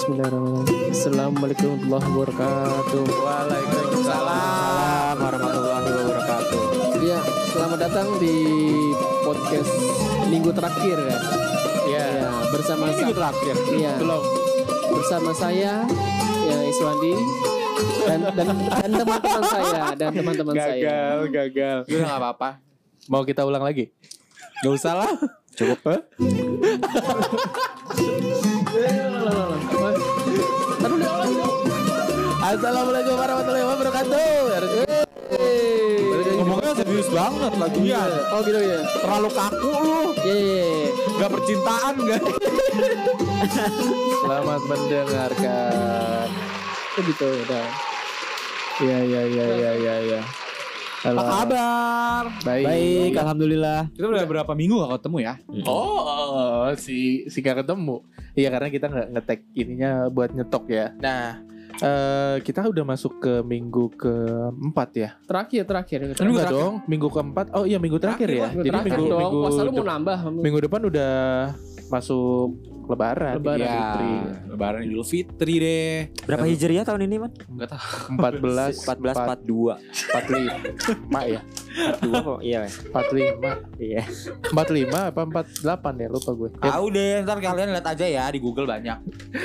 Bismillahirrahmanirrahim. Assalamualaikum warahmatullahi wabarakatuh. Waalaikumsalam warahmatullahi wabarakatuh. Ya, selamat datang di podcast minggu terakhir ya. Ya, Ya, bersama ini minggu terakhir. Iya. Belum. bersama saya ya Iswandi dan dan dan teman-teman saya dan teman-teman saya. Gagal, gagal. Udah gak apa-apa. Mau kita ulang lagi? Gak usah lah. Cukup. Assalamualaikum warahmatullahi wabarakatuh. Ngomongnya serius banget lagunya. Oh gitu ya. Terlalu kaku lu. Iya, iya, iya. Gak percintaan gak? Selamat mendengarkan. Oh gitu udah. Iya, iya, iya, iya, iya, iya. Halo. Apa kabar? Baik. Baik, alhamdulillah. Kita udah berapa minggu gak ketemu ya? Oh, oh, si si gak ketemu. Iya karena kita nggak ngetek ininya buat nyetok ya. Nah, eh kita udah masuk ke minggu keempat ya. Terakhir terakhir. Kan minggu Enggak terakhir. dong, minggu keempat. Oh iya minggu terakhir, Terakhir, ya. Minggu Jadi terakhir minggu dong. minggu Puasa lu mau dep- nambah. minggu depan udah masuk Lebaran. Lebaran. Idul Ya, Fitri. Lebaran Idul Fitri deh. Berapa hijriah tahun ini, Man? Enggak tahu. 14 14 42. 45 ya. 42 kok. Iya, Mas. 45 Iya. 45 apa 48 ya lupa gue. Ya, Tahu deh, ntar kalian lihat aja ya di Google banyak.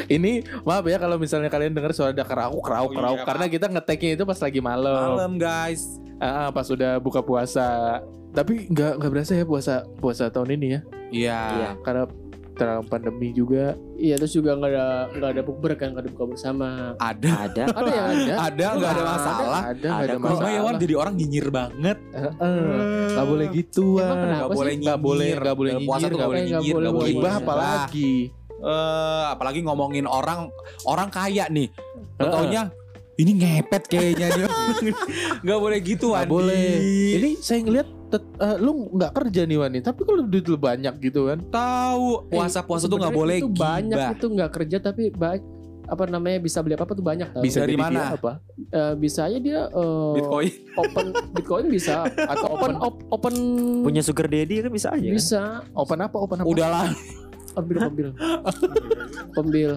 ini maaf ya kalau misalnya kalian dengar suara ada kerauk kerauk Oh, iya, kerauk maaf. karena kita ngeteknya itu pas lagi malam. Malam guys. Ah, pas sudah buka puasa. Tapi nggak nggak berasa ya puasa puasa tahun ini ya. Iya. Iya. Karena terang pandemi juga. Iya terus juga nggak ada nggak ada bukber kan nggak ada buka bersama. Ada. Ada. Ada ya ada. Ada nggak ada masalah. Ada nggak ada Ada masalah. ya Wan jadi orang nyinyir banget. Heeh. Nggak boleh gitu Emang Wan. kenapa Nggak boleh nyinyir. Nggak boleh nggak boleh nyinyir tuh nggak boleh nyinyir, boleh nggak boleh Gibah apalagi. Eh, apalagi ngomongin orang orang kaya nih. Taunya ini ngepet kayaknya nih. Nggak boleh gitu Nggak Andi. boleh. Ini saya ngeliat tet- eh, lu nggak kerja nih Wani, tapi kalau duit lu banyak gitu kan. tahu puasa-puasa tuh nggak boleh itu banyak gibah. itu nggak kerja tapi baik apa namanya bisa beli apa apa tuh banyak tau. Bisa Dari mana? apa? Eh, bisa aja dia eh, Bitcoin. open bitcoin bisa atau open op- open Punya sugar daddy kan bisa aja. kan? bisa Open apa? Open apa? Udahlah. Pembil pembil pembil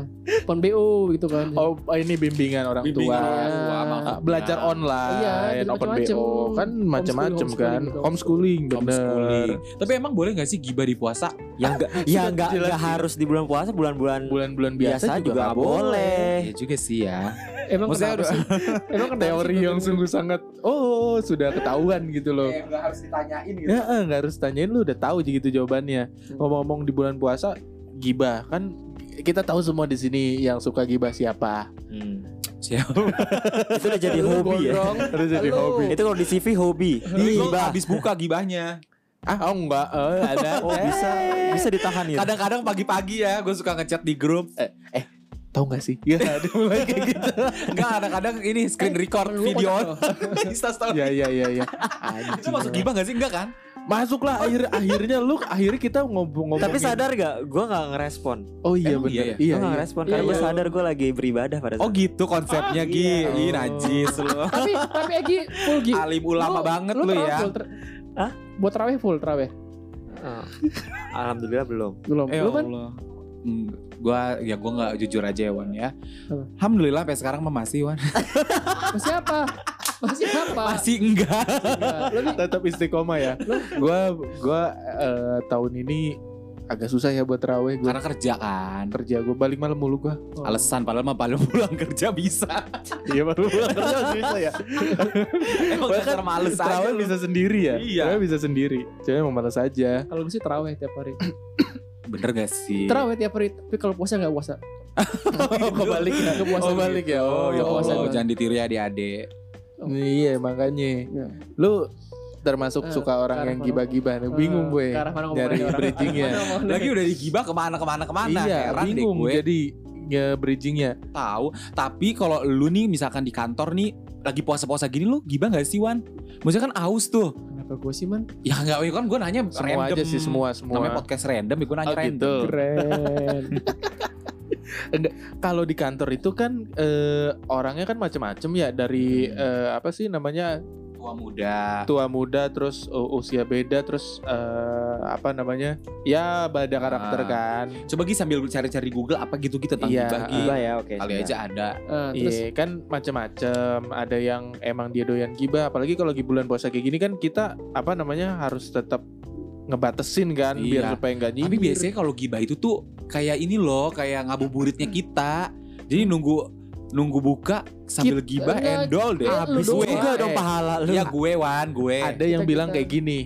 pon BO gitu kan Oh, ini bimbingan orang Bimbingan tua. orang tua, Ah, maksudnya. belajar online, Iya, jadi open macem-macem. BO kan macam-macam kan, homeschooling homeschooling, bener. Homeschooling. Tapi emang boleh gak sih gibah di puasa? Ya enggak ya enggak harus di bulan puasa, bulan-bulan Bulan-bulan biasa, biasa, juga nggak nggak boleh. Ya juga sih ya. Emang Maksudnya kenapa udah- sih emang kenapa Teori sih? yang sungguh sangat oh sudah ketahuan gitu loh. Gak harus ditanyain gitu. Ya eh, nggak harus tanyain lu udah tahu gitu jawabannya. Ngomong-ngomong di bulan puasa gibah kan kita tahu semua di sini yang suka gibah siapa. Hmm. Siapa? Itu udah jadi Lu hobi ya. gondrong. Harus jadi Lu. hobi. Itu kalau di CV hobi. Gibah. habis buka gibahnya. Ah oh enggak, eh, ada. Oh, bisa bisa ditahan ya. Kadang-kadang pagi-pagi ya gue suka ngechat di grup. Tahu nggak sih? Ya ada mulai kayak gitu. Enggak kadang-kadang ini screen record Lu video Insta story. Ya ya ya ya. Itu masuk gibah gak sih? Enggak kan? Masuklah akhir akhirnya lu akhirnya kita ngomong-ngomong. Tapi sadar gak? Gue gak ngerespon. Oh iya benar. iya ya? Iya. gue gak iya. ngerespon Iya, karena gue iya. sadar gue lagi beribadah pada saat Oh gitu konsepnya Ah, Gi. iya. Ih najis lu. tapi tapi Egi full Gi Alim ulama banget lu terawih ya. full Hah? buat terawih full terawih Oh. Alhamdulillah belum. belum Eh lu kan Hmm, gua ya gua nggak jujur aja ya Wan ya. Apa? Alhamdulillah sampai sekarang mah masih Wan. masih apa masih apa Masih enggak. Enggak. Lu nih, Tetap istiqomah ya. gua gua eh, tahun ini agak susah ya buat terawih gua Karena kerja kan. kerja gua balik malam mulu gua. oh. Alasan padahal mah paling pulang kerja bisa. Iya baru pulang kerja bisa ya. Emang dasar males aja. Terawih bisa sendiri ya. Iya. Terawih bisa sendiri. Cuma emang malas aja. kalau gue sih terawih tiap hari Bener gak sih? terawih tiap hari tapi kalau puasa nggak puasa Oh, kebalik ya. Nggak puasa Oh, balik ya. Oh, ya puasa gua. jangan ditiru ya adik-adik. Iya makanya. Iya. Lu termasuk Eh, suka orang ke yang gibah-gibah nih. Bingung Eh, gue. ke mana ngomongnya Nyari orang. bridgingnya. Lagi udah digibah ke mana ke mana ke mana. Iya, Heran deh bingung gue. jadi ya bridgingnya. tahu. Tapi kalau lu nih misalkan di kantor nih lagi puasa-puasa gini lu gibah gak sih Wan? Maksudnya kan aus tuh. Kenapa gue sih man Ya enggak, kan gue nanya Semua random. aja sih semua semua. Namanya podcast random, ya gue nanya Oh, random. gitu. keren Kalau di kantor itu kan eh, orangnya kan macam-macam ya dari Hmm. eh, apa sih namanya tua muda. tua muda terus uh, usia beda terus eh, apa namanya ya beda karakter Ah. kan Coba Gi sambil cari-cari di Google apa gitu kita tentang Iya. gibah Gi. Gibah ya, oke. Kali sudah. aja ada. Eh, terus Iya kan macam-macam ada yang emang dia doyan gibah apalagi kalau lagi bulan puasa kayak gini kan kita apa namanya harus tetap ngebatesin kan Iya. biar supaya nggak Tapi nyindir. biasanya kalau gibah itu tuh kayak ini loh, kayak ngabuburitnya kita. Jadi nunggu nunggu buka sambil gibah enggak, endol deh. eh, lu Habis doang. juga dong pahala lu. Ya gue Wan, gue. ada yang Kita- bilang kita- kayak gini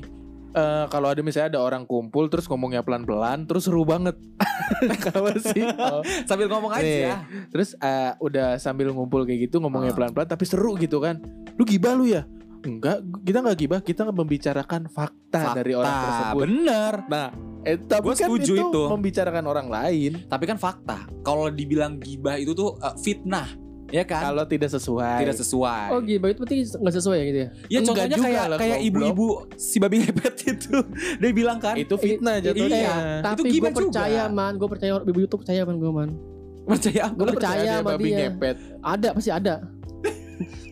eh kalau ada misalnya ada orang kumpul terus ngomongnya pelan-pelan terus seru banget Apa sih Oh. Sambil ngomong Nih, aja. terus eh, udah sambil ngumpul kayak gitu ngomongnya Ah. pelan-pelan tapi seru gitu kan lu gibah lu ya enggak kita nggak gibah kita membicarakan fakta, dari orang Fakta, tersebut Bener. nah eh, tapi Gua kan setuju itu, itu. membicarakan orang lain Tapi kan fakta. Kalau dibilang gibah itu tuh eh, fitnah, ya kan? kalau tidak sesuai Tidak sesuai. Oh gibah itu berarti nggak sesuai ya gitu ya? Ya Enggak contohnya juga kayak kayak ibu-ibu si babi ngepet itu. Dia bilang kan, itu fitnah Iya. jatuhnya Itu Tapi gue gibah juga. percaya man, gue percaya ibu itu percaya man gue man. percaya apa? Gue percaya sama babi dia. ngepet Ada pasti ada.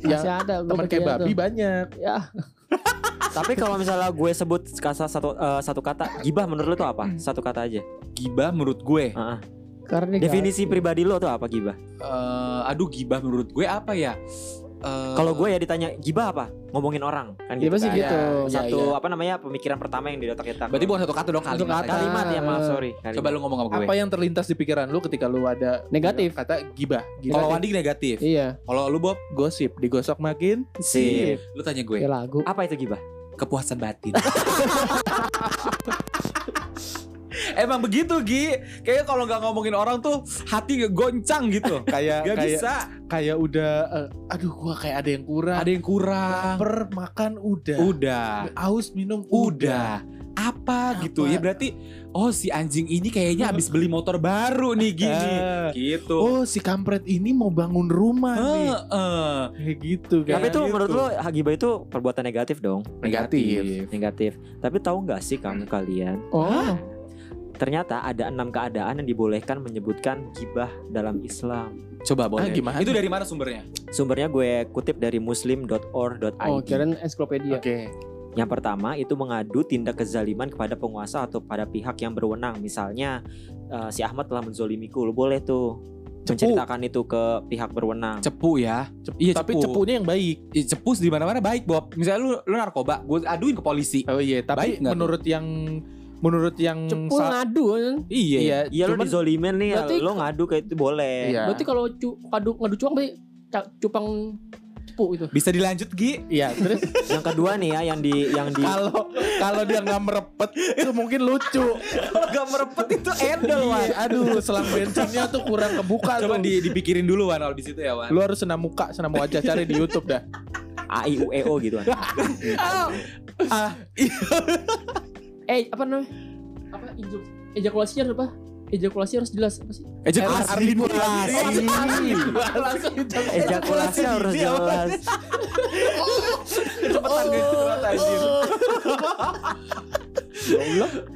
Ya, Masih ada. teman kayak percaya babi tuh. banyak Ya, Tapi kalau misalnya gue sebut kata satu eh, satu kata gibah menurut lu tuh apa? Satu kata aja. Gibah menurut gue. Heeh. karena dia Definisi pribadi lu tuh apa gibah? eh aduh gibah menurut gue apa ya? Eh, Kalau gue ya ditanya gibah apa? Ngomongin orang kan Gibah gitu sih kan. gitu. Ya, Satu ya. apa namanya pemikiran pertama yang di otak kita. berarti bukan satu kata dong Satu kalimat. kata. aja. kalimat ya maaf sorry. Kalimat. Coba lu ngomong sama gue. apa yang terlintas di pikiran lu ketika lu ada Negatif. kata gibah Kalau gibah Wandi negatif. Iya, Kalau lu Bob, gosip digosok makin Sip. lu tanya gue. kayak lagu. Apa itu gibah? Kepuasan batin. Emang begitu Gi. Kayaknya kalau nggak ngomongin orang tuh Hati goncang gitu. Kayak Gak kayak bisa. kayak udah eh, aduh gua kayak ada yang kurang. Ada yang kurang. Lapar makan udah. Udah. Aus minum Udah Apa, Apa? gitu Ya berarti Oh si anjing ini kayaknya habis beli motor baru nih gini Ah. Gitu oh si kampret ini mau bangun rumah nih Heeh. kayak gitu kan Tapi itu gitu. menurut lu gibah itu perbuatan negatif dong. negatif Negatif. Tapi tahu nggak sih kamu kalian? Oh, Ternyata ada enam keadaan yang dibolehkan menyebutkan gibah dalam Islam. Coba boleh Ah, gimana? Itu dari mana sumbernya? Sumbernya gue kutip dari muslim.or.id. oh kirain ensiklopedia. oke Yang pertama itu mengadu tindak kezaliman kepada penguasa atau pada pihak yang berwenang. Misalnya eh, si Ahmad telah menzolimiku, lu boleh tuh menceritakan itu ke pihak berwenang. Cepu ya Cep- Iya, tapi cepu. cepunya yang baik Ih, Cepus di mana-mana baik Bob Misalnya lu, lu narkoba Gue aduin ke polisi oh iya tapi Baik menurut yang menurut yang Cepul sa- ngadu kan. Iya iya Iya lu cuman- dizolimin nih, Berarti- lu ngadu ke itu boleh. Iya. Berarti kalau cu, ngadu ngadu cuang berarti cupang itu. Bisa dilanjut Gi iya terus Yang kedua nih ya yang di yang di kalau kalau dia nggak merepet itu mungkin lucu Gak merepet itu endel Wan Iya, aduh selang bensinnya tuh kurang kebuka Coba tuh. di, dipikirin dulu Wan Kalau di situ ya Wan lu harus senam muka senam wajah cari di YouTube dah A I U E O gitu kan. ah, Eh, apa namanya? Apa eja- ejakulasi harus apa? Ejakulasi harus jelas apa sih? Ejakulasi Ejakulasi harus jelas. Cepetan gitu anjir.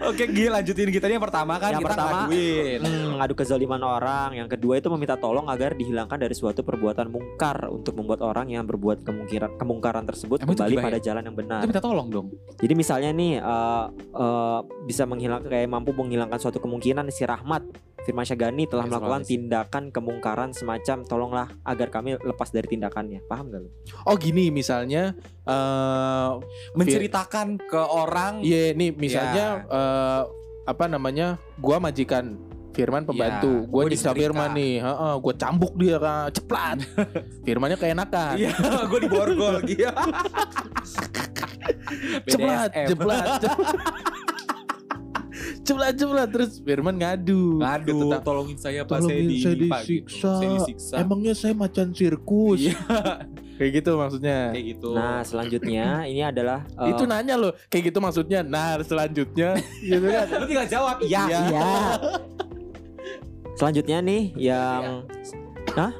Oke Gi lanjutin kita yang pertama kan Yang kita pertama, ngaduin Hmm, ngadu kezaliman orang. Yang kedua itu meminta tolong agar dihilangkan dari suatu perbuatan mungkar untuk membuat orang yang berbuat kemungkiran kemungkaran tersebut Emang kembali pada ya? jalan yang benar. Itu minta tolong dong Jadi misalnya nih eh, eh, bisa menghilangkan kayak mampu menghilangkan suatu kemungkinan si Rahmat Firman Syagani telah Ya, melakukan tindakan kemungkaran semacam tolonglah agar kami lepas dari tindakannya. Paham gak lu? oh gini misalnya eh Menceritakan ke orang iya nih misalnya eh, apa namanya gua majikan Firman pembantu, Iya, gua nyiksa disetrika. Firman nih, heeh, gua cambuk dia kan, ceplat. Firmannya keenakan. Iya gue di borgol gitu ceplat, BDSM. ceplat. Ceplat, ceplat terus Firman ngadu. Ngadu Ke tetang- tolongin saya Pak saya Tolongin di saya gitu. disiksa. Saya disiksa Emangnya saya macan sirkus. Iya. Kayak gitu maksudnya. Kayak gitu Nah selanjutnya ini adalah eh, Itu nanya loh, kayak gitu maksudnya. Nah, selanjutnya gitu kan. Lu tinggal jawab Iya Iya. Iya. Selanjutnya nih yang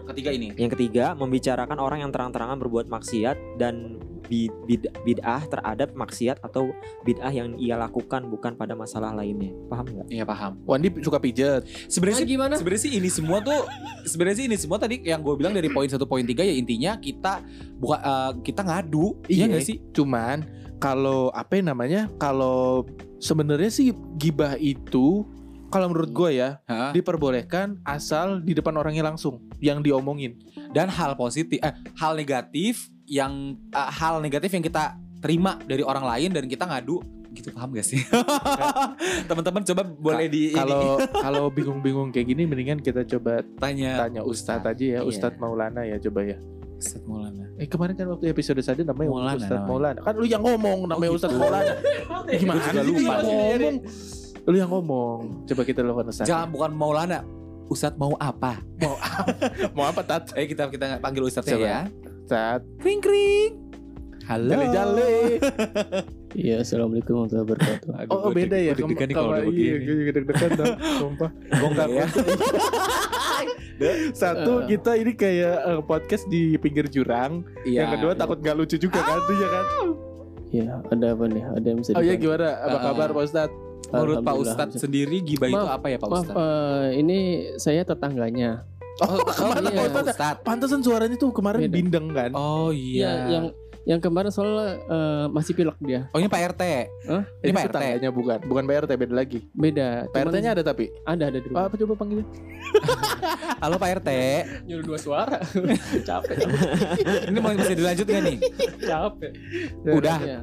Ketiga ini yang ketiga membicarakan orang yang terang-terangan berbuat maksiat dan bid- bid- bid'ah terhadap maksiat atau bid'ah yang ia lakukan bukan pada masalah lainnya. Paham nggak? Iya paham. Wandi suka pijet. Sebenarnya Ah, sih gimana? sebenarnya sih ini semua tuh sebenarnya sih ini semua tadi yang gue bilang dari poin satu poin tiga ya intinya kita buka eh, kita ngadu iya Iya. nggak sih Cuman kalau apa yang namanya? Kalau sebenarnya sih gibah itu kalau menurut gue ya Hah? diperbolehkan asal di depan orangnya langsung yang diomongin. dan hal positif eh hal negatif yang eh, hal negatif yang kita terima dari orang lain dan kita ngadu gitu paham gak sih teman-teman coba boleh di Kalau kalau bingung-bingung kayak gini mendingan kita coba tanya tanya Ustadz aja ya, Iya. Ustadz Maulana ya coba ya. Ustadz Maulana Eh kemarin kan waktu episode saja namanya Maulana Ustadz. Maulana. Kan lu yang ngomong namanya Oh, Ustadz gitu. Maulana. Gimana juga sih lupa. lu yang ngomong? Lu yang ngomong. Coba kita lakukan Ustadz. jangan bukan Maulana Ustadz mau apa Mau apa Tat? eh kita kita panggil Ustadznya Coba. ya Ustadz. kring kring halo Jale-jale. Iya, assalamualaikum warahmatullahi wabarakatuh. Aduh, Oh, oh, beda deg- ya. nih kalau udah iya, begini. gue juga deg-degan tau. Sumpah. Enggak ya Satu Eh. kita ini kayak eh, podcast di pinggir jurang. Iya. Yang kedua takut nggak lucu juga kan, iya kan? Iya, ada apa nih? Ada yang bisa Oh iya gimana? Apa Ah. kabar Pak Ustadz? Menurut Pak Ustadz sendiri gibah itu Maaf, apa ya Pak Maaf, Ustadz? eh, ini saya tetangganya. Oh, ke mana iya. Pak Ustadz? Ustadz. Pantesan suaranya tuh kemarin Beda. bindeng kan? Oh Iya, iya. yang yang kemarin soalnya eh, masih pilek dia. Oh ini Pak RT. Hah? Ini Pak RT. tetangganya bukan, bukan Pak RT beda lagi. Beda. Pak RT-nya ada tapi. ada ada di rumah. Apa coba panggilnya? Halo Pak RT. Nyuruh dua suara. Capek. Ini mau bisa dilanjut gak nih? Capek. Udah. Iya.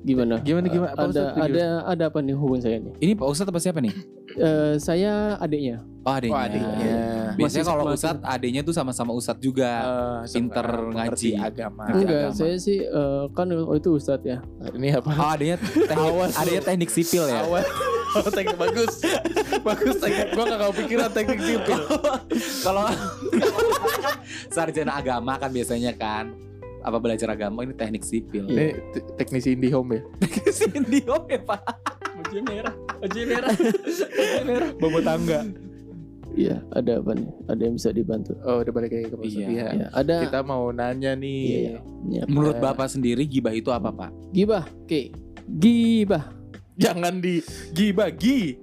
Gimana? Gimana gimana? Pak ada Ustadz, gimana? ada ada apa nih hubungan saya nih? Ini Pak Ustadz apa siapa nih? Eh, saya adiknya. Oh adiknya. Oh, adiknya. Biasanya Masih- kalau Ustadz adiknya tuh sama-sama Ustadz juga. Eh, Pinter ngaji. agama. Ngerti Enggak, agama. saya sih eh, kan oh, itu ustadz ya. Ini apa? Oh adiknya teknik, Awas adiknya teknik sipil ya. Awal. Oh, teknik bagus. bagus teknik. Gua gak kepikiran teknik sipil. Kalau sarjana agama kan biasanya kan apa belajar agama ini teknik sipil. Iya. Ini te- teknisi IndiHome ya. Sindiom ya Pak. Uji merah, uji merah, uji merah. Bobo tangga. Iya, ada apa nih? Ada yang bisa dibantu? Oh, udah balik lagi ke Pak Iya. Iya. Ya, ada. Kita mau nanya nih. Iya, iya. Iya, Menurut. Bapak sendiri gibah itu apa Pak? Gibah, oke. Gibah. Jangan di gibagi.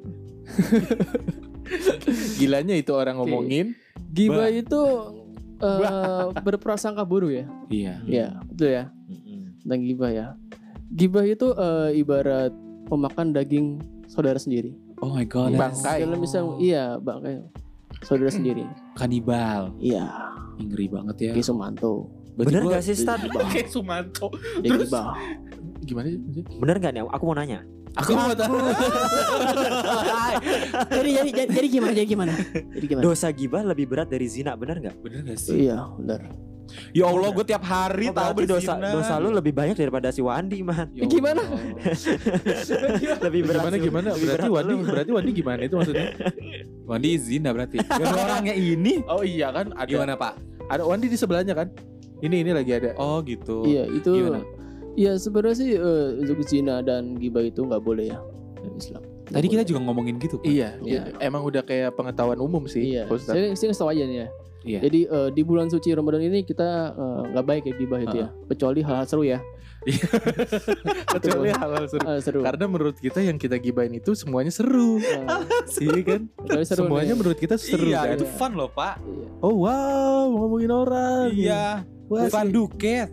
Gilanya itu orang ngomongin. Gibah Bah. itu eh, berprasangka buruk ya. Iya. Iya, betul ya. Tentang gibah ya. Gibah itu eh, ibarat memakan daging saudara sendiri. Oh my god. Bangkai. Dalam misal iya, bangkai saudara sendiri. Kanibal. Iya, Ngeri banget ya. Ki Sumanto. Bener gak sih Stan? Kayak Sumanto. Terus? gibah. Gimana sih? Bener gak nih? Aku mau nanya. Aku mau tahu. jadi, jadi, jadi, jadi gimana? Jadi gimana? Jadi gimana? Dosa gibah lebih berat dari zina, bener gak? Bener gak sih? Iya, benar. Ya Allah, gue tiap hari Oh, tahu dosa dosa lu lebih banyak daripada si Wandi man. Ya Gimana? Lebih berat. Gimana gimana? Lebih Berarti berat Wandi lu. berarti Wandi gimana itu maksudnya? Wandi zina berarti. Dan orangnya ini Oh iya kan ada gimana Pak? ada Wandi di sebelahnya kan? Ini ini lagi ada. Oh gitu. Iya, itu Gimana? Iya, sebenarnya sih eh, untuk zina dan gibah itu nggak boleh ya dalam Islam. Tadi kita boleh. juga ngomongin gitu. Pak. Iya, Iya. emang udah kayak pengetahuan umum sih. Iya, saya, saya ngasih tau aja nih ya. Iya. Jadi eh, di bulan suci Ramadan ini kita eh, nggak baik ya gibah itu ya, kecuali hal-hal seru ya. Kecuali hal-hal seru. Hal seru. Karena menurut kita yang kita gibain itu semuanya seru. Eh, Iya kan? kecuali seru Semuanya nih. menurut kita seru iya, kan? itu fun loh Pak. Iya. Oh wow, ngomongin orang. Iya. Wah, Fun sih. duket.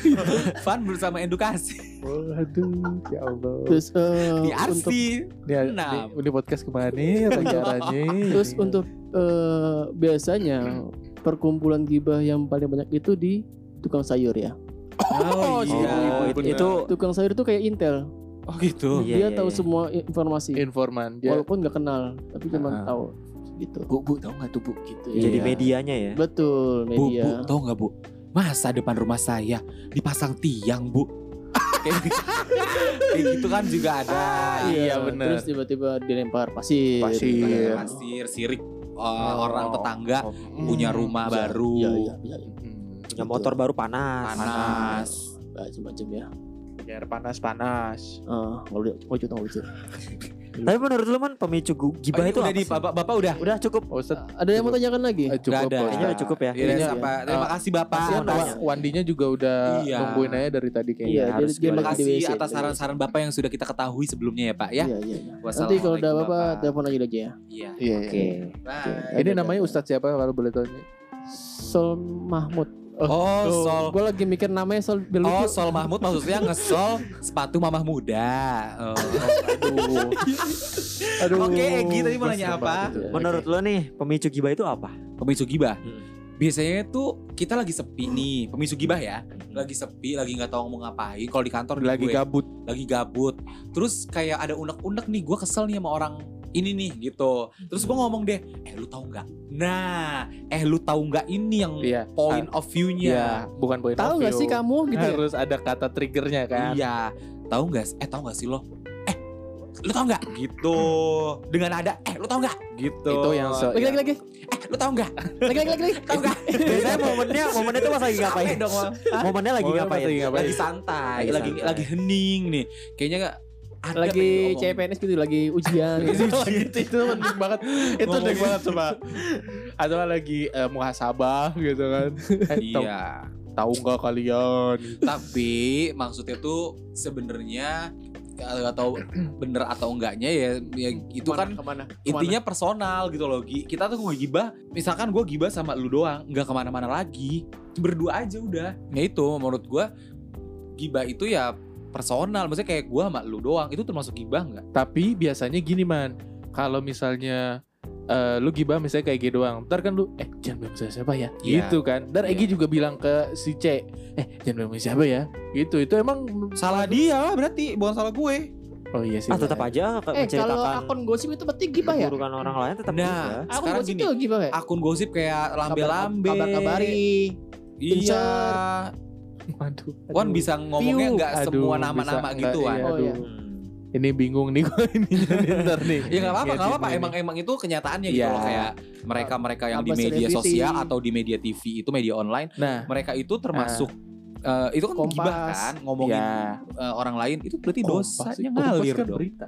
fun bersama edukasi. Waduh, ya Allah. Terus eh, Di Arsi. Ini, Nah. ini, ini podcast ke mana acaranya? terus Ini. untuk eh, biasanya perkumpulan gibah yang paling banyak itu di tukang sayur ya. Oh, iya. iya, Oh, itu itu Tukang sayur itu kayak intel. Oh gitu. Iya, Dia tahu iya. semua informasi. informan dia. Walaupun nggak kenal, tapi cuma Ah. tahu gitu. Bu, bu, tahu nggak tuh bu? Gitu. jadi Iya. medianya ya. Betul, Bu, media. bu, tau nggak bu? Masa depan rumah saya dipasang tiang bu? Kayak gitu. Kayak gitu kan juga ada. iya, bener. Terus tiba-tiba dilempar pasir. Pasir. gitu kan. Pasir, sirik uh, Oh. orang tetangga Oh, punya hmm. rumah Bisa, baru. Iya, iya, iya. Hmm. Punya motor baru panas. Panas. Macam-macam ya. Biar panas panas. Ah, lucu, nggak lucu, nggak lucu. Tapi menurut lu man pemicu gibah Oh, itu udah apa di sih? Bapak Bapak udah. Udah cukup. Oh, Ustaz, Ada yang mau tanyakan lagi? eh, cukup. Nggak ada. Ustaz. Kayaknya udah cukup ya. Iya, Iya. sampai. Terima kasih Bapak. Banyak. Wandinya juga udah Iya. nungguin aja dari tadi Iya, kayaknya. dia- harus Terima kasih WC, atas saran-saran Bapak yang sudah kita ketahui sebelumnya ya Pak ya. Iya, iya. iya. Nanti kalau udah Bapak Bapak. telepon aja lagi ya. Iya. Iya, Oke. iya. Bye. Ini Ada, namanya ada. Ustadz siapa kalau boleh tahu? Sol Mahmud. Oh, Sol. Gue lagi mikir namanya Sol biar Oh. Sol Mahmud maksudnya ngesol sepatu mamah muda. Oh, aduh. Aduh. Oke, Egi tadi mau nanya apa? itu. Menurut lu nih pemicu gibah itu apa? Pemicu gibah. Hmm. Biasanya tuh kita lagi sepi nih, pemicu gibah ya. Lagi sepi, lagi nggak tahu mau ngapain. Kalau di kantor lagi gue, gabut. lagi gabut. Terus kayak ada unek-unek nih, gue kesel nih sama orang ini nih gitu. Terus gue ngomong deh, eh lu tahu nggak? Nah, eh lu tahu nggak ini yang Iya. point of Iya, view-nya? bukan point Tahu of nggak view. sih kamu gitu? ya? Harus ada kata triggernya kan. Iya, tahu nggak? Eh tahu nggak sih lo? Eh, lu tahu nggak? Gitu. Dengan ada, eh lu tahu nggak? Gitu. Itu yang se- Lagi lagi lagi. Eh, lu tahu nggak? Lagi lagi lagi. Tahu nggak? Biasanya momennya momennya itu pas lagi ngapain? Dong. Momennya lagi ngapain? lagi ngapain? lagi santai, Lagi lagi santai. lagi hening nih. Kayaknya ada Lagi. CPNS gitu, lagi ujian. gitu. itu, itu penting banget. Itu penting banget coba. Atau lagi eh, muhasabah gitu kan. Eh, tahu Iya. tahu nggak kalian? Tapi maksudnya tuh sebenarnya tahu bener atau enggaknya ya, ya itu kan ke mana? intinya personal gitu loh kita tuh gue gibah misalkan gue gibah sama lu doang nggak ke mana-mana lagi berdua aja udah ya itu menurut gue gibah itu ya personal maksudnya kayak gue sama lu doang itu termasuk gibah nggak Tapi biasanya gini man, kalau misalnya eh, lu gibah misalnya kayak gitu doang, ntar kan lu eh jangan bilang siapa ya, Iya. gitu kan. Dan Iya. Egi juga bilang ke si C, eh jangan bilang siapa ya, gitu. Itu emang salah dia berarti bukan salah gue Oh iya sih. Ah tetap aja Eh kalau menceritakan akun gosip itu berarti gibah ya? keburukan orang lain tetap Nah, juga. Akun sekarang gosip gini itu gibah ya? akun gosip kayak lambe-lambe Kabar-kabari. iya Waduh. Wan bisa ngomongnya nggak semua nama-nama gitu kan iya, Oh, aduh. iya. Hmm. Ini bingung nih gue ini ntar nih. Ya nggak apa-apa, nggak apa-apa. Emang emang itu kenyataannya gitu Iya. loh kayak mereka-mereka yang di Tambah media selebriti. sosial atau di media TV itu media online, Nah, mereka itu termasuk eh, itu kan Kompas. gibah kan ngomongin ya. eh, orang lain itu berarti Kompas dosanya ngalir kan dong. berita.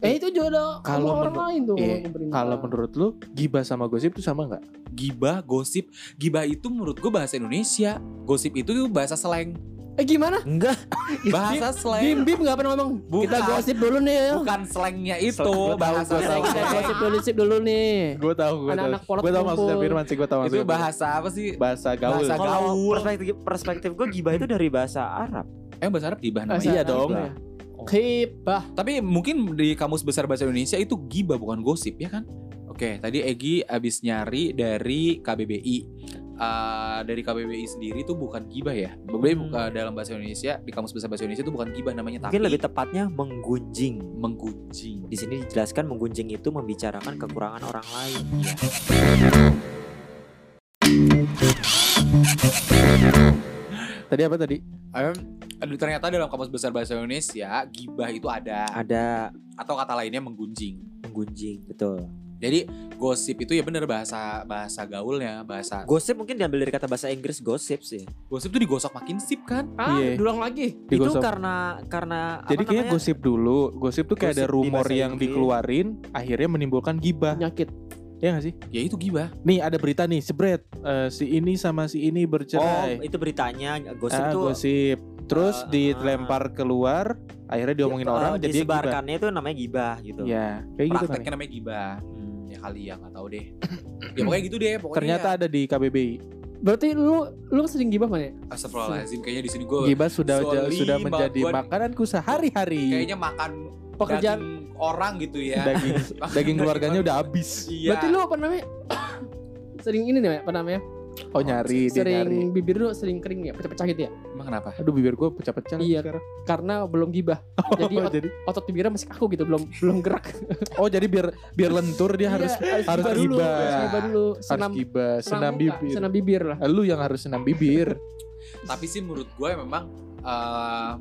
Eh itu juga ada Kalau orang menurut- lain tuh Iya, pemerintah. Kalau menurut lu gibah sama gosip itu sama nggak? Gibah, gosip, gibah itu menurut gue bahasa Indonesia, gosip itu tuh bahasa slang, Eh gimana? Enggak. bahasa Bim slang. Bim nggak pernah ngomong. Bukan. Kita gosip dulu nih ya. Bukan slangnya itu, Gua bahasa gua tahu. Kita gosip dulu gosip dulu nih. Gue tahu, gue tahu. Polot Gue tahu maksudnya. Firman sih, gue tahu Itu maksudnya. bahasa apa sih? bahasa gaul. Bahasa Kalau gaul. perspektif perspektif gue gibah itu dari bahasa Arab. Eh bahasa Arab gibah namanya. Iya dong. Ya. Kibah. Tapi mungkin di kamus besar bahasa Indonesia itu gibah bukan gosip ya kan? Oke, tadi Egi abis nyari dari KBBI. Eh, dari KBBI sendiri itu bukan gibah ya. Berbeda Hmm. bukan dalam bahasa Indonesia di kamus besar bahasa Indonesia itu bukan gibah namanya tapi Mungkin lebih tepatnya menggunjing. menggunjing. Di sini dijelaskan menggunjing itu membicarakan kekurangan orang lain. Tadi apa tadi? Aduh, ternyata dalam kamus besar bahasa Indonesia gibah itu ada Ada atau kata lainnya menggunjing. menggunjing, betul. Jadi gosip itu ya bener bahasa bahasa gaulnya, bahasa Gosip mungkin diambil dari kata bahasa Inggris gosip sih. gosip tuh digosok makin sip kan? Ah, Iya. dulang lagi. Itu Digosok. karena karena Jadi kayaknya gosip dulu. Gosip tuh kayak ada Gosip di rumor bahasa yang Inggris. dikeluarin, akhirnya menimbulkan gibah. Penyakit. Ya gak sih? Ya itu gibah. Nih ada berita nih, sebret. Eh, si ini sama si ini Oh, bercerai. itu beritanya gosip ah, itu gosip. Terus Ah, dilempar keluar, akhirnya diomongin ya, orang, eh, jadi gibah. disebarkannya itu namanya gibah gitu. Ya, kayak gitu kan. Prakteknya namanya gibah. Hmm. Ya kali ya nggak tahu deh. ya pokoknya gitu deh. Pokoknya Ternyata ya. ada di KBBI. Berarti lu lu sering gibah mana? ya? Astagfirullahaladzim kayaknya di sini gue Gibah sudah sudah menjadi makananku sehari-hari. kayaknya makan Pekerjaan. daging orang gitu ya. Daging daging keluarganya udah habis. Iya. Berarti lu apa namanya? sering ini nih apa namanya? Oh nyari, dia sering nyari. bibir lu sering kering ya, pecah-pecah gitu ya? Emang kenapa? Aduh bibir gue pecah-pecah Iya. sekarang. Karena belum gibah. Jadi oh, ot- jadi otot bibirnya masih kaku gitu, belum belum gerak. oh jadi biar biar lentur dia harus Iya, harus dulu, gibah. harus gibah dulu. harus Senam gibah, senam muka, bibir. Senam bibir lah. Lu yang harus senam bibir. Tapi sih menurut gue memang eh,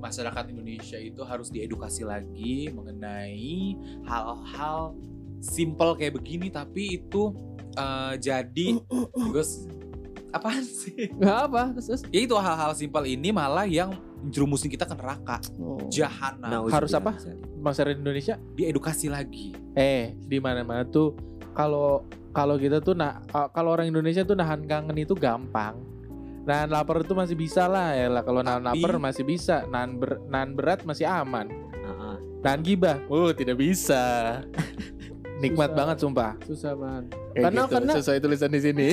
masyarakat Indonesia itu harus diedukasi lagi mengenai hal-hal simple kayak begini tapi itu eh, jadi Gus apaan sih? Enggak apa, terus, terus Ya itu hal-hal simpel ini malah yang jerumusin kita ke neraka Oh. jahanam Nauzubillah. Harus apa? Masyarakat Indonesia diedukasi lagi eh di mana-mana tuh kalau kalau kita tuh nah uh, kalau orang Indonesia tuh nahan kangen itu gampang. Nahan lapar itu masih bisa lah ya lah kalau nahan lapar masih bisa, nahan ber, nahan berat masih aman. Heeh. Nahan gibah, oh tidak bisa. Nikmat Susah. banget sumpah. Susah. Kayak Karena- gitu, karena- sesuai tulisan di sini.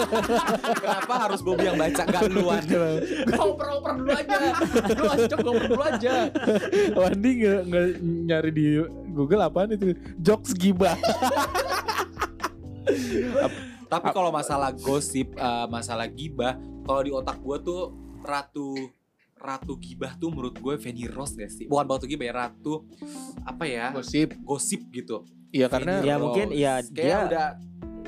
kenapa harus Bobby yang baca gak luan Kau oper-oper dulu aja. Lu acok oper dulu aja. Wandi nggak nggak nyari di Google apaan itu? Jokes gibah. Tapi kalau masalah gosip eh, masalah gibah kalau di otak gue tuh ratu ratu gibah tuh menurut gue Fanny Rose gak sih bukan ratu gibah ya ratu apa ya Gosip. gosip gitu Iya karena Fanny Ya, Rose. mungkin, ya, Kayak dia- udah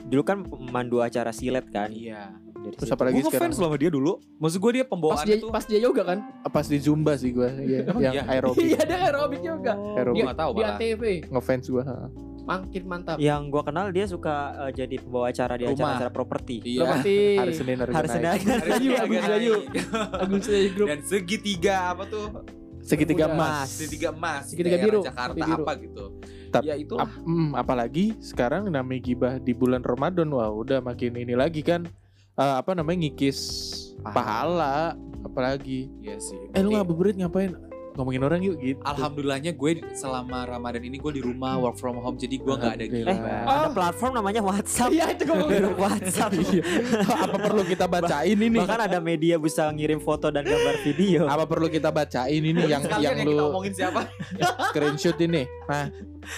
Dulu kan pemandu acara silet kan. iya Dari terus situ. apalagi gue sekarang ngefans loh sama dia dulu maksud gue dia Pas pembawaan dia tuh pas dia yoga kan? pas di Zumba sih gue, iya, Emang yang iya? aerobik. Iya dia aerobik juga. Aerobik. gue gak tahu Di malah ATV. Ngefans gue. Makin mantap. Yang gua kenal dia suka eh, jadi pembawa acara di Rumah. acara-acara properti. iya Berarti Hari Senin hari, Hari Senin. Senin. Hari ini Agus agak Ayu. naik. Agus dari grup. dan segitiga apa tuh Segitiga Udah. emas. segitiga emas Segitiga daerah biru. Jakarta Segitiga biru. apa gitu Tap- ya itu Ap- hmm, apalagi sekarang namanya gibah di bulan Ramadan wah udah makin ini lagi kan Eh, apa namanya ngikis pahala apalagi Iya sih eh lu ngabuburit ngapain ngomongin orang yuk gitu Alhamdulillahnya gue selama Ramadan ini gue di rumah work from home jadi gue nggak ada gibah. Oh. Ada platform namanya WhatsApp. Iya itu gue WhatsApp. Iya. apa perlu kita bacain ini Bahkan ada media bisa ngirim foto dan gambar video. apa perlu kita bacain ini yang yang yang kita lu omongin siapa? screenshot ini nah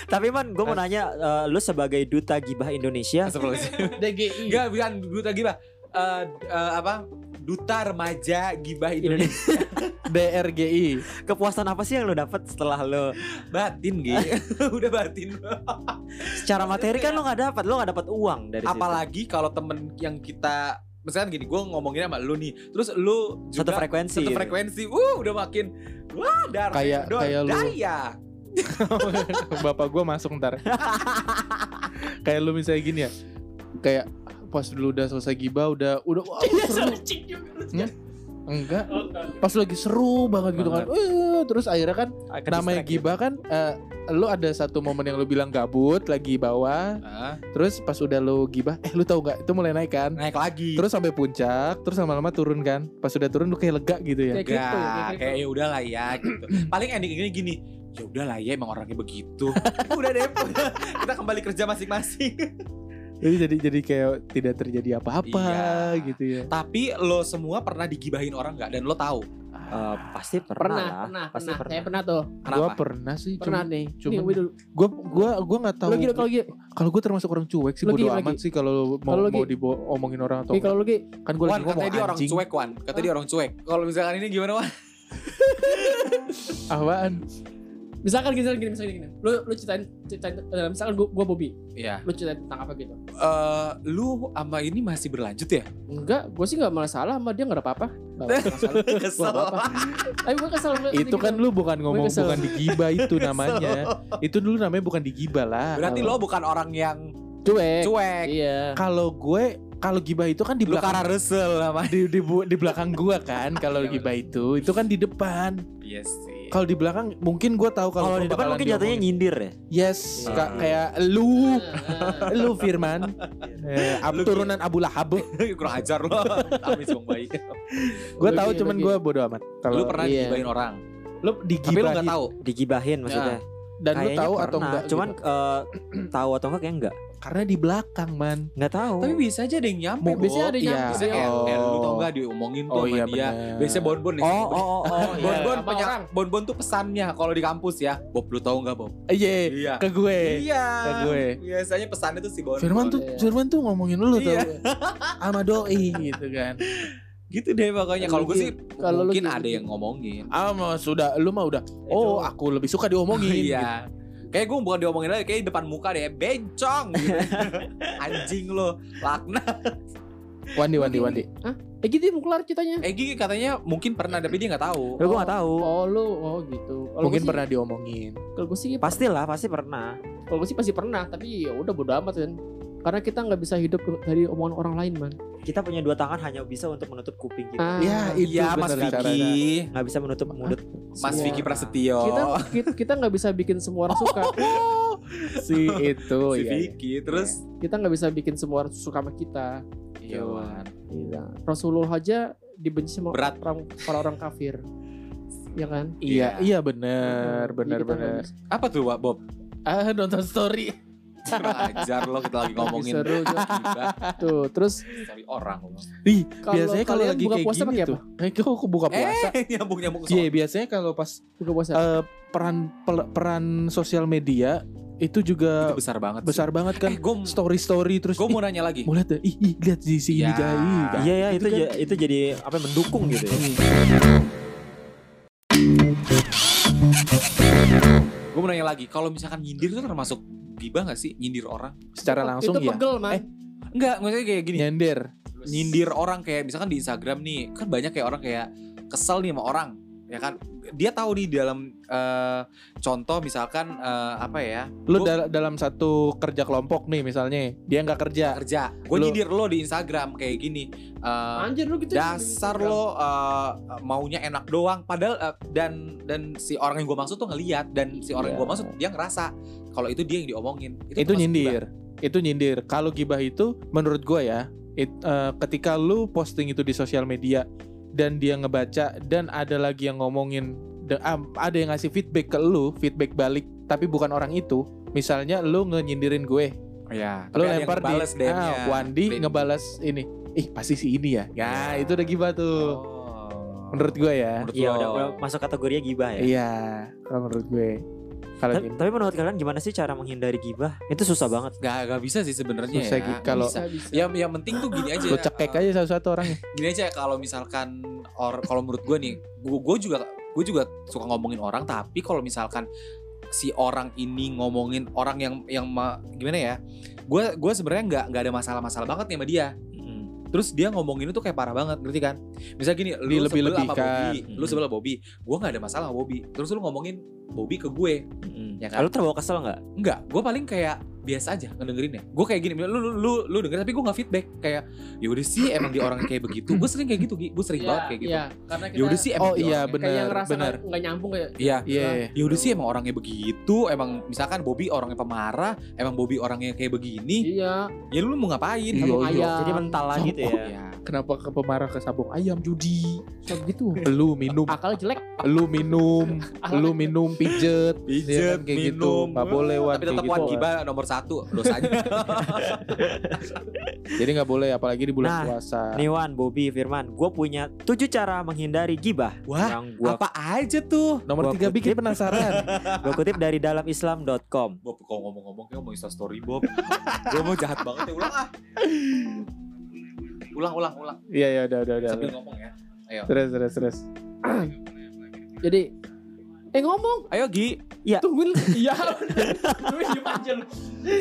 Tapi man, gue mau nanya, eh, lu sebagai duta gibah Indonesia, DGI. Enggak, bukan duta gibah. Eh, eh, apa? Duta remaja gibah Indonesia. DRGI kepuasan apa sih yang lu dapat setelah lu batin gitu. Udah batin. secara materi kan lu nggak dapat, lu nggak dapat uang dari situ. Apalagi kalau temen yang kita misalkan gini, gue ngomongin sama lu nih, terus lu juga satu frekuensi. satu gitu. frekuensi, uh udah makin wah darah Kayak- kayak lu. daya. bapak gua masuk ntar kayak lu misalnya gini ya kayak pas dulu udah selesai gibah udah udah wah, seru. Hmm? enggak pas lagi seru banget gitu kan Eh, terus akhirnya kan Akan namanya distract gitu. gibah kan eh, lu ada satu momen yang lu bilang gabut lagi bawah Ah, terus pas udah lu gibah eh lu tahu nggak itu mulai naik kan naik lagi. terus sampai puncak terus lama-lama turun kan pas udah turun lu kayak lega gitu ya Kayak kripto ya, kayak kripto. kayak ya udah lah ya gitu. Paling ending ini gini, ya udah lah ya emang orangnya begitu. udah deh, kita kembali kerja masing-masing. Jadi jadi jadi kayak tidak terjadi apa-apa Iya. gitu ya Tapi lo semua pernah digibahin orang nggak? Dan lo tahu Eh, pasti pernah, Pernah, lah. pernah, pasti pernah. pernah. Saya pernah tuh. gua kenapa? pernah sih Pernah cuma nih. cuman- Nih, dulu. gua gua gua nggak tahu Lu gitu kalau gitu. kalau gue termasuk orang cuek sih bodo amat lagi. sih kalau mau lu mau diomongin orang atau kalau lu Gi, kan gue Wan, lagi ngomong katanya dia orang cuek, Wan. Katanya dia orang cuek. Kalau misalkan ini gimana, Wan? apaan misalkan gini, gini, misalkan gini. Lu lu ceritain ceritain eh, misalkan gua, gua Bobby. Iya. Lu ceritain tentang apa gitu. Eh, lu sama ini masih berlanjut ya? Enggak, gua sih enggak masalah sama dia enggak ada apa-apa. Kesel. Tapi gua kesel itu kan lu bukan ngomong kesel. bukan digibah itu namanya itu dulu namanya bukan digibah lah Berarti lo bukan orang yang cuek. cuek. Iya. kalau gue kalau gibah itu kan di Lu belakang sama di, di, di belakang gua kan kalau Iya, gibah itu itu kan di depan Iya sih. Kalau di belakang mungkin gue tahu kalau di depan mungkin jatuhnya nyindir ya. yes Hmm. Kak, kayak lu Nah, lu Firman eh, ab- Lu turunan Abu Lahab Kurang ajar lo. Tapi bang baik. gue Lu tahu cuman lu gue bodo amat kalau Lu pernah Iya. digibahin orang. lu Tapi lu digibahin nggak tahu. Digibahin maksudnya. dan lu Kayaknya tahu pernah. atau enggak Cuman gitu. eh, tahu atau enggak kayak enggak. Karena di belakang man Enggak tahu. Tapi bisa aja ada yang nyampe. Mau- biasanya ada yang Iya. nyampe. Biasanya Oh. eh, lu tau gak diomongin tuh oh sama iya dia. benar Biasanya bonbon nih. Oh, oh, oh, oh. iya. Bonbon punya orang. bonbon tuh pesannya kalau di kampus ya. Bob lu tahu nggak Bob? iya Iya. ke gue Iya. ke gue. Biasanya pesannya tuh si bonbon. Firman tuh Iya. Firman tuh ngomongin lu tuh Iya. sama doi gitu kan gitu deh pokoknya. Kalau gue sih Kalau lu mungkin gitu. ada yang ngomongin. ah mah sudah lu mah udah oh Itu- aku lebih suka diomongin gitu. Kayak gue bukan diomongin lagi, kayak depan muka deh, bencong. Gitu. Anjing lo, laknat. Wandi Wandi Wandi Eh gitu ya, mau kelar ceritanya. Egi katanya mungkin pernah tapi dia nggak tahu. Lu gua enggak tahu. Oh lu, oh gitu. Kalau mungkin sih- pernah diomongin Kalau gue sih Pastilah, pasti pernah. Kalau gue sih pasti pernah, tapi ya udah bodo amat kan. Karena kita nggak bisa hidup dari omongan orang lain, man. Kita punya dua tangan hanya bisa untuk menutup kuping kita. Ah, Ya, itu Iya Mas. Vicky Nggak bisa menutup mulut. Mas Semua. Vicky Prasetyo kita kita kita nggak bisa bikin semua orang suka. si itu Si ya. Vicky Terus Kita nggak bisa bikin semua orang suka sama kita. Iya Wan Iya. Rasulullah aja dibenci sama Berat. orang orang kafir. Ya kan? Iya, Iya. iya benar, benar benar. Apa tuh Wak Bob? Ah, nonton story. Kurang ajar lo kita lagi ngomongin Seru, gibah Tuh, terus Cari orang lo. Ih, biasanya kalau lagi buka gitu kayak puasa gini pakai tuh. Eh, kok buka puasa? Eh nyambung-nyambung ke Iya, biasanya kalau pas buka puasa. eh, peran pel- peran sosial media itu juga Itu besar banget besar banget kan. Eh gue story story terus gue mau nanya lagi mau lihat deh, ih, ih lihat di sini Ya. guys. Nah, Iya ya itu kan- ja- itu jadi apa ya, mendukung gitu ya. Gue mau nanya lagi Kalau misalkan nyindir itu termasuk gibah gak sih? Nyindir orang? secara langsung itu ya. pegel, man. Eh, Enggak maksudnya kayak gini Nyender. Nyindir orang kayak Misalkan di Instagram nih Kan banyak kayak orang kayak Kesel nih sama orang Ya kan Dia tahu nih dalam eh, Contoh misalkan eh, Apa ya Lu Gua- dal- dalam satu kerja kelompok nih misalnya, dia nggak kerja. Kerja Gue nyindir lo di Instagram Kayak gini eh, Anjir lu gitu. dasar lo uh, maunya enak doang padahal uh, dan dan si orang yang gue maksud tuh ngeliat dan si orang yang gue Iya. maksud dia ngerasa kalau itu dia yang diomongin Itu termasuk nyindir. Itu nyindir. Kalau gibah itu menurut gua ya, it- eh, ketika lu posting itu di sosial media dan dia ngebaca dan ada lagi yang ngomongin de- ah, ada yang ngasih feedback ke lu, feedback balik tapi bukan orang itu. Misalnya lu ngenyindirin gue, gibah. ya lu lempar di ah, Wandi Dan- ngebalas ini. Ih, pasti si ini ya. Ya, Iya. itu udah gibah tuh. Oh. Menurut gue ya. Menurut Iya udah, udah masuk kategorinya gibah ya. Iya, menurut gue. Kalau Tapi, tapi menurut kalian gimana sih cara menghindari gibah? Itu susah banget. Gak, gak bisa sih sebenarnya Susah ya. gitu. Kalau- yang yang penting tuh gini aja. lu cekek aja satu-satu orangnya. Gini aja kalau misalkan or kalau menurut gue nih, gue gue juga gue juga suka ngomongin orang tapi kalau misalkan si orang ini ngomongin orang yang yang ma- gimana ya? Gue gue sebenarnya nggak nggak ada masalah-masalah banget nih sama dia. Terus dia ngomongin itu kayak parah banget, ngerti kan? Misal gini, lu sebel sama Dilebih-lebihkan. Bobby, lu sebel sama Bobby, gue nggak ada masalah sama Bobby. Terus lu ngomongin Bobby ke gue, Mm-mm. Ya kan? Lalu terbawa kesel nggak? enggak, gue paling kayak biasa aja ngedengerinnya. Gue kayak gini, lu lu lu, lu denger tapi gue nggak feedback kayak, ya udah sih emang dia orang kayak begitu. Gue sering kayak gitu, gue sering banget kayak gitu. Iya, karena kita Ya udah sih emang Oh iya orangnya- kayak ngerasa benar. nggak nyambung kayak. Iya. Iya. Ya udah sih emang orangnya begitu, emang misalkan Bobby orangnya pemarah, emang Bobby orangnya kayak begini, Iya, ya lu mau ngapain? Iya, Sabung iya. ayam. Jadi mental lah gitu ya. Ya. Kenapa ke pemarah ke sabung ayam judi? Kayak gitu. Lu minum, Akal jelek. lu minum, lu minum pijet, Pijet, Iya kan, kayak gitu. minum. Nggak boleh wan Tapi tetap gitu. wan gibah nomor satu dosanya. Jadi nggak boleh apalagi di bulan Nah, puasa. Nih Wan, Bobby, Firman, gue punya tujuh cara menghindari gibah Wah, yang gue Apa aja tuh? Nomor gua tiga kutip. bikin penasaran. gua kutip dari dalamislam.com. Bob, kalau ngomong-ngomong kayak mau Insta story Bob. Gue mau jahat banget ya ulang ah. Ulang, ulang, ulang. Iya ya udah udah udah. Sambil ngomong ya. Terus terus terus. Jadi eh ngomong, Ayo Gi. tungguin. Iya. Diem aja lu.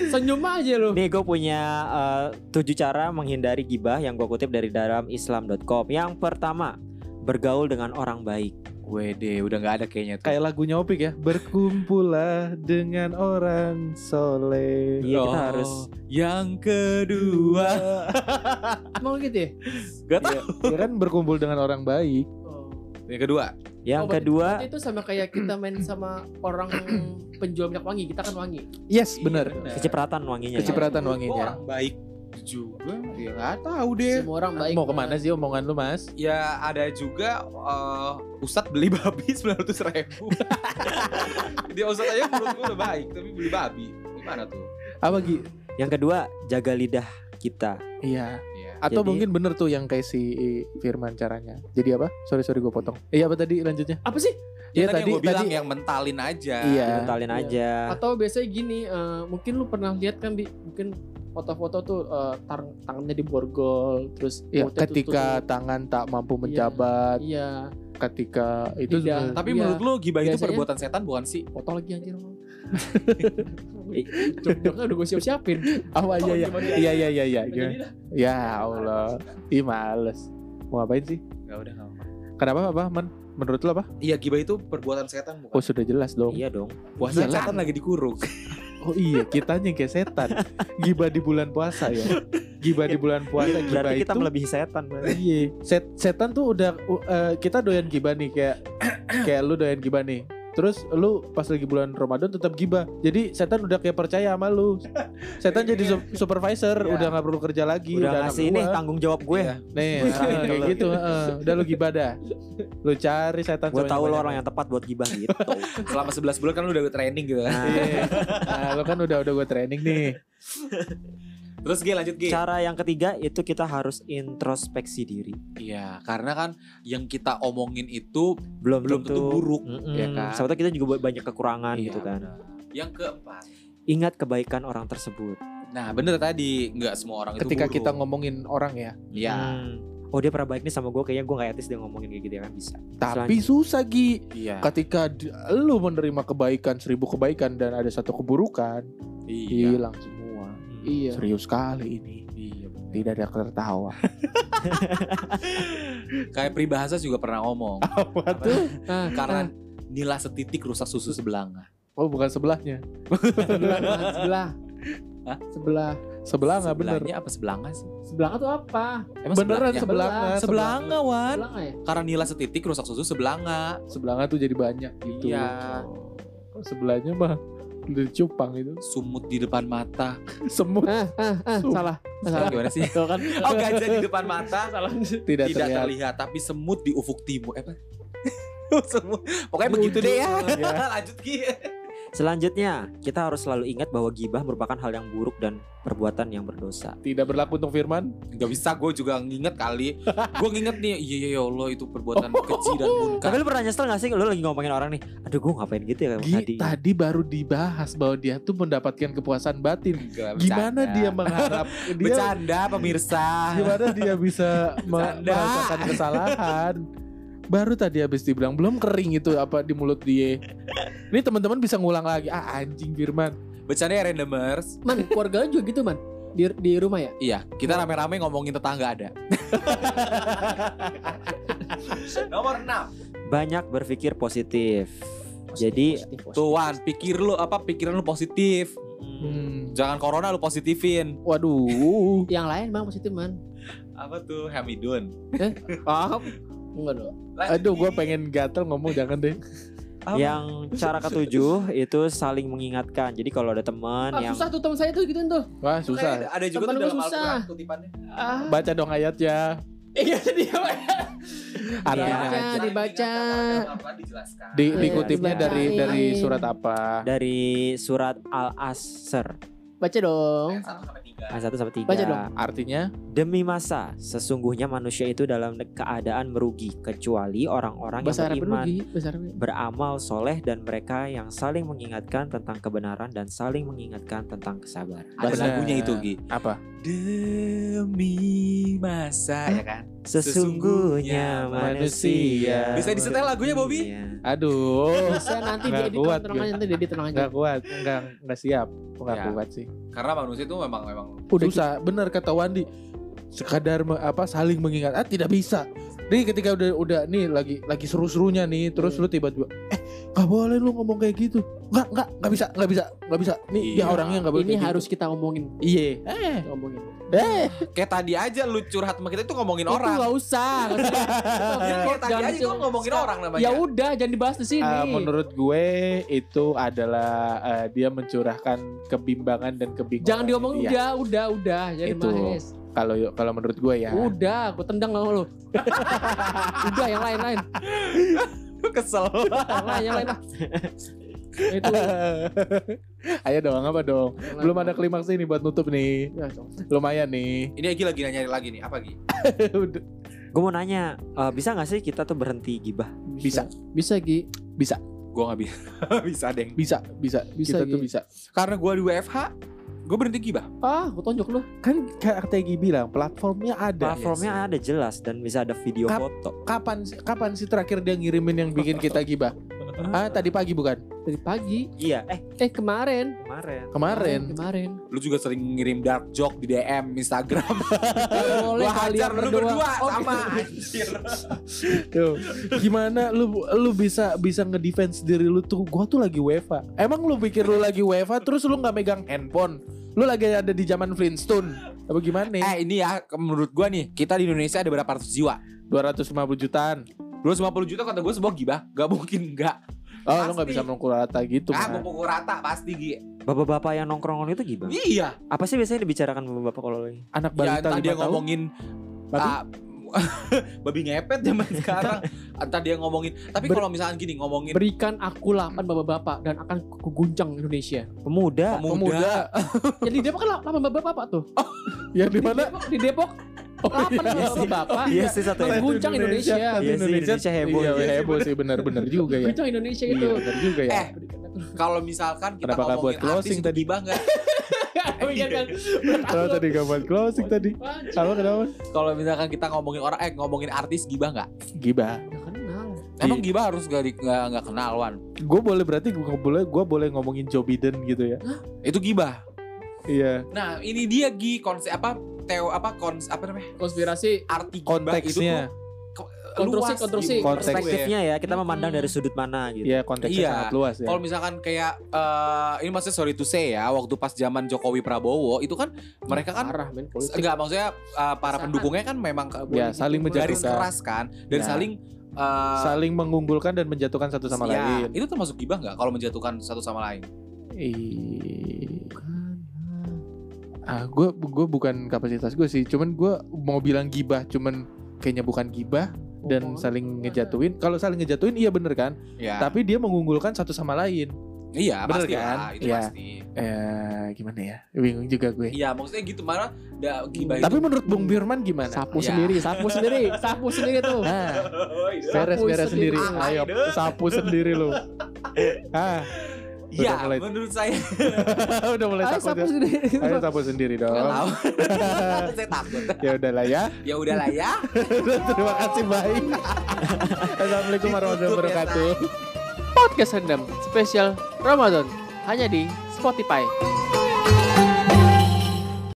Senyum aja lu. Nih gue punya eh, tujuh cara menghindari gibah yang gue kutip dari dalam islam.com. Yang pertama, bergaul dengan orang baik. Wede, udah nggak ada kayaknya tuh. Kayak lagunya Opik ya. Berkumpullah dengan orang soleh. Iya kita Oh, harus Yang kedua. Mau gitu ya? Gak tau. Ya kan berkumpul dengan orang baik. Yang kedua. Yang Oh, kedua, itu sama kayak kita main sama orang penjual minyak wangi, kita kan wangi. Yes, Iya, benar. kecipratan wanginya. ya. Kecipratan Gua wanginya. Orang baik juga. Ya nggak tahu deh. Semua orang baik. Mau ke mana sih omongan lu mas? Ya ada juga eh, Ustadz beli babi 900 ribu Dia Ustadz aja menurut gue udah baik Tapi beli babi Gimana tuh? Apa Gi? Yang kedua, jaga lidah kita. Iya. Atau Jadi- mungkin bener tuh yang kayak si Firman caranya. Jadi apa? Sorry sorry gue potong. Iya apa tadi lanjutnya? Apa sih? Ya, Iya, tadi, tadi- yang gue bilang tadi- yang mentalin aja Iya. Mentalin Iya. aja. Atau biasanya gini, eh, mungkin lu pernah lihat kan di mungkin foto-foto tuh eh, tang- tangannya diborgol, terus Ya, ketika tutup. tangan tak mampu Iya. menjabat, iya, ketika itu sebenarnya- Tapi Iya. menurut lu gibah itu perbuatan setan bukan sih? foto lagi anjir. Jok-joknya udah gue siap-siapin. apa iya iya iya iya iya iya. Ya Allah, ih males. Mau ngapain sih? Gak udah gak apa Kenapa apa? Man? Menurut lo apa? Iya gibah itu perbuatan setan bukan? Oh sudah jelas dong. Iya dong. Puasa iyalah. setan lagi dikurung Oh iya, kitanya kayak setan. Gibah di bulan puasa ya. Gibah di bulan puasa gibah Berarti itu. kita melebihi setan. Iya, set, setan tuh udah uh, kita doyan gibah nih kayak kayak lu doyan gibah nih. Terus lu pas lagi bulan Ramadan tetap gibah. Jadi setan udah kayak percaya sama lu. Setan jadi su- supervisor, Iya. udah nggak perlu kerja lagi, Udah anak ngasih ini tanggung jawab gue. Iya. Nih, Gue ah, kayak dulu. gitu. heeh. Udah lu gibah dah. Lu cari setan Gue tahu lo orang yang tepat buat gibah gitu. Selama 11 bulan kan lu udah training gitu kan. Iya. Nah, lu kan udah udah gue training nih. Terus Gi lanjut Gi. Cara yang ketiga itu kita harus introspeksi diri. Iya, karena kan yang kita omongin itu Belum, Belum tentu buruk, Mm-mm. ya kan? Sebetulnya kita juga banyak kekurangan Iya, gitu kan. benar. Yang keempat. Ingat kebaikan orang tersebut. Nah, bener tadi nggak semua orang Ketika itu buruk. kita ngomongin orang ya. Iya. Hmm. Oh dia pernah baik nih sama gue kayaknya gue gak etis dia ngomongin kayak gitu ya kan bisa. Tapi susah Gi. Iya. Ketika lu menerima kebaikan seribu kebaikan dan ada satu keburukan, Iya. hilang semua. Iya. Serius sekali ini. Iya. Tidak ada tertawa. Kayak peribahasa juga pernah ngomong. Apa tuh? Ah, Karena nila setitik rusak susu sebelanga. Oh bukan sebelahnya. sebelah sebelah. Hah? Sebelah. Sebelah nggak bener. Sebelahnya apa sebelanga sih? Sebelah tuh apa? Emang Beneran sebelahnya? sebelahnya. Sebelanga, Wan. Sebelah nggak ya? Karena nila setitik rusak susu sebelanga. Sebelahnya tuh jadi banyak gitu. Iya. Oh, sebelahnya mah udah cupang itu. Sumut di depan mata. Semut Ah, ah, ah, Sumpah. salah. salah. Gimana sih? Kan. Oh gajah di depan mata salah. tidak, tidak terlihat. terlihat tapi semut di ufuk timur. Eh, apa? semut. Pokoknya begitu deh ya. Ya. Lanjut Ki. Selanjutnya kita harus selalu ingat bahwa gibah merupakan hal yang buruk dan perbuatan yang berdosa. Tidak berlaku untuk Firman. Gak bisa gue juga nginget kali Gue nginget nih Iya iya ya Allah itu perbuatan keji dan munkar Tapi lu pernah nyesel gak sih lu lagi ngomongin orang nih Aduh gue ngapain gitu ya Gi, tadi tadi baru dibahas bahwa dia tuh mendapatkan kepuasan batin. Enggak, Gimana bercanda. dia mengharap dia Bercanda pemirsa gimana dia bisa merasakan kesalahan? Baru tadi habis dibilang belum kering itu apa di mulut dia. Ini teman-teman bisa ngulang lagi. Ah anjing Firman. Bercanda ya randomers Man, keluarga lu juga gitu, Man. Di di rumah ya? Iya kita rame-rame ngomongin tetangga ada Nomor 6 Banyak berpikir positif Jadi Positif, positif. Tuan pikir lu apa pikiran lu positif Hmm. Jangan corona lu positifin Waduh. Yang lain bang positif man. Apa tuh Hamidun Ah, enggak dong. Aduh, gue pengen gatel ngomong jangan deh. Yang cara ketujuh itu saling mengingatkan Jadi kalau ada teman Ah, yang susah tuh teman saya tuh gituin tuh. Wah susah. Ada juga Temen tuh gua dalam susah. Kutipannya Ah, Baca dong ayatnya. iya dia. Artinya Baca, aja. dibaca. dijelaskan. Di, dikutipnya dari dibacain. dari surat apa? dari surat Al-Asr Baca dong. Ayat 1 sampai 3. Ayat 1 sampai 3 Baca dong. Artinya Demi masa sesungguhnya manusia itu dalam keadaan merugi Kecuali orang-orang yang beriman Rugi, bahasa Arab. beramal soleh dan mereka yang saling mengingatkan tentang kebenaran dan saling mengingatkan tentang kesabaran. Ada lagunya itu Gi. apa? Demi masa ya kan. Sesungguhnya manusia. Bisa disetel lagunya, Bobby? Aduh. Bisa nanti Nggak jadi kuat tenang aja nanti jadi tenang aja. Nggak kuat, nggak nggak siap, nggak Ya. kuat sih. Karena manusia itu memang memang Udah Susah, bener kata Wandi. Sekadar me- apa saling mengingat, ah tidak bisa. Nih ketika udah udah nih lagi lagi seru-serunya nih, terus lu tiba-tiba, eh nggak boleh lu ngomong kayak gitu. Nggak nggak nggak bisa nggak bisa nggak bisa. Nih dia Iya. orangnya nggak boleh. Ini kayak harus gitu. kita omongin. Iya. Eh Kita omongin. eh. kayak tadi aja lu curhat sama kita itu ngomongin Itu orang. usah. nggak usah. Itu Kayak tadi jangan aja gua ngomongin orang namanya. Ya udah, jangan dibahas di sini. Ah, menurut gue itu adalah eh, dia mencurahkan kebimbangan dan kebingungan. Jangan diomongin dia. udah, udah, udah. Jangan Itu. Kalau kalau menurut gue ya. Udah, aku tendang sama lu. udah, yang lain lain. Kesel. Lain, yang lain lah. Itu. Ayo dong, apa dong? lain. Belum ada klimaks ini buat nutup nih. Ya. Lumayan nih. Ini Egi lagi nanya lagi nih, apa Gi? Udah. Gue mau nanya, eh, bisa gak sih kita tuh berhenti gibah? Bisa. Bisa, Gi. Gua nggak bisa. bisa, Deng. Bisa, bisa, Bisa, Kita tuh Gi. bisa. Karena gua di WFH, gua berhenti gibah. Ah, aku tonjok lu. Kan kata Egi bilang platformnya ada. Platformnya ada jelas dan bisa ada video Kap- foto. Kapan sih- kapan sih terakhir dia ngirimin yang bikin kita gibah? Ah, tadi pagi bukan? Dari pagi. Iya, eh Eh kemarin. kemarin. Kemarin. Kemarin. Lu juga sering ngirim dark joke di DM Instagram. Boleh Gua hajar lu berdua. berdua Oh, sama gitu. anjir. Tuh, gimana lu lu bisa bisa ngedefense diri lu tuh gua tuh lagi WFA. Emang lu pikir lu lagi WFA terus lu nggak megang handphone? Lu lagi ada di zaman Flintstone. Apa gimana? Eh ini ya menurut gua nih, kita di Indonesia ada berapa ratus jiwa? 250 jutaan. 250 juta kata gue sebuah gibah Gak mungkin enggak Oh, lu nggak Pasti. bisa mengukul rata gitu. Ah gue Man. pukul rata pasti Gi Bapak-bapak yang nongkrong itu gimana? Iya Apa sih biasanya dibicarakan bapak-bapak kalau lagi? Anak Ya balita entah dia tahun. ngomongin Babi? ah, Babi ngepet zaman sekarang Entah dia ngomongin Tapi Ber- kalau misalkan gini ngomongin Berikan aku 8 bapak-bapak dan akan kuguncang Indonesia. Pemuda. Pemuda Jadi Depok kan 8 bapak-bapak tuh. Ya di Di mana? Depok, di Depok 8 bapak-bapak. Iya sih satu ya. Mengguncang Indonesia. Iya sih, Indonesia heboh. Iya, heboh sih benar-benar juga ya. Guncang Indonesia Iya, itu. benar juga ya. Eh, Kalau misalkan kita Kenapa buat ngomongin artis closing tadi? Iya kan? Kalau tadi gak buat closing tadi. Apa kenapa? Kalau misalkan kita ngomongin orang Eh ngomongin artis gibah nggak? Gibah. Emang gibah harus gak, di- nggak nggak kenal Wan Gue boleh berarti gue boleh gue boleh ngomongin Joe Biden gitu ya. Itu gibah Iya. Nah ini dia Gi Konsep apa Teo apa kons apa namanya Konspirasi arti itu Konteksnya. tuh Konstruksi, luas konstruksi. gitu. Konteks. Perspektifnya ya, kita memandang Hmm. dari sudut mana gitu. Iya konteksnya Iya. sangat luas ya. Kalau misalkan kayak eh, ini maksudnya sorry to say ya, waktu pas zaman Jokowi Prabowo itu kan mereka kan parah men politik. enggak maksudnya eh, para Sangat. pendukungnya kan memang Ya, saling garis menjatuhkan. keras kan dan Ya. saling eh, saling mengunggulkan dan menjatuhkan satu sama ya, lain. Itu termasuk gibah nggak kalau menjatuhkan satu sama lain? Ih. Ah, gue gue bukan kapasitas gue sih. Cuman gue mau bilang gibah, cuman kayaknya bukan gibah dan Omongan saling ngejatuhin. Kalau saling ngejatuhin iya bener kan? Ya. Tapi dia mengunggulkan satu sama lain. iya bener pasti kan? lah, itu Iya. pasti. Eh gimana ya? Bingung juga gue. Iya maksudnya gitu mana da, gibah Tapi itu. menurut Bung Birman gimana? Sapu Ya. sendiri, sapu sendiri, sapu sendiri tuh. Nah, beres beres sendiri. sendiri. Ayo sapu sendiri lu. Ah, Iya, Udah mulai. menurut saya udah mulai Ayo sapu. sapu ya. sendiri. Ayo sapu sendiri dong. saya takut. ya udahlah ya. Ya udahlah ya. Terima kasih baik. Assalamualaikum warahmatullahi ya, wabarakatuh. Podcast Rendam spesial Ramadan hanya di Spotify.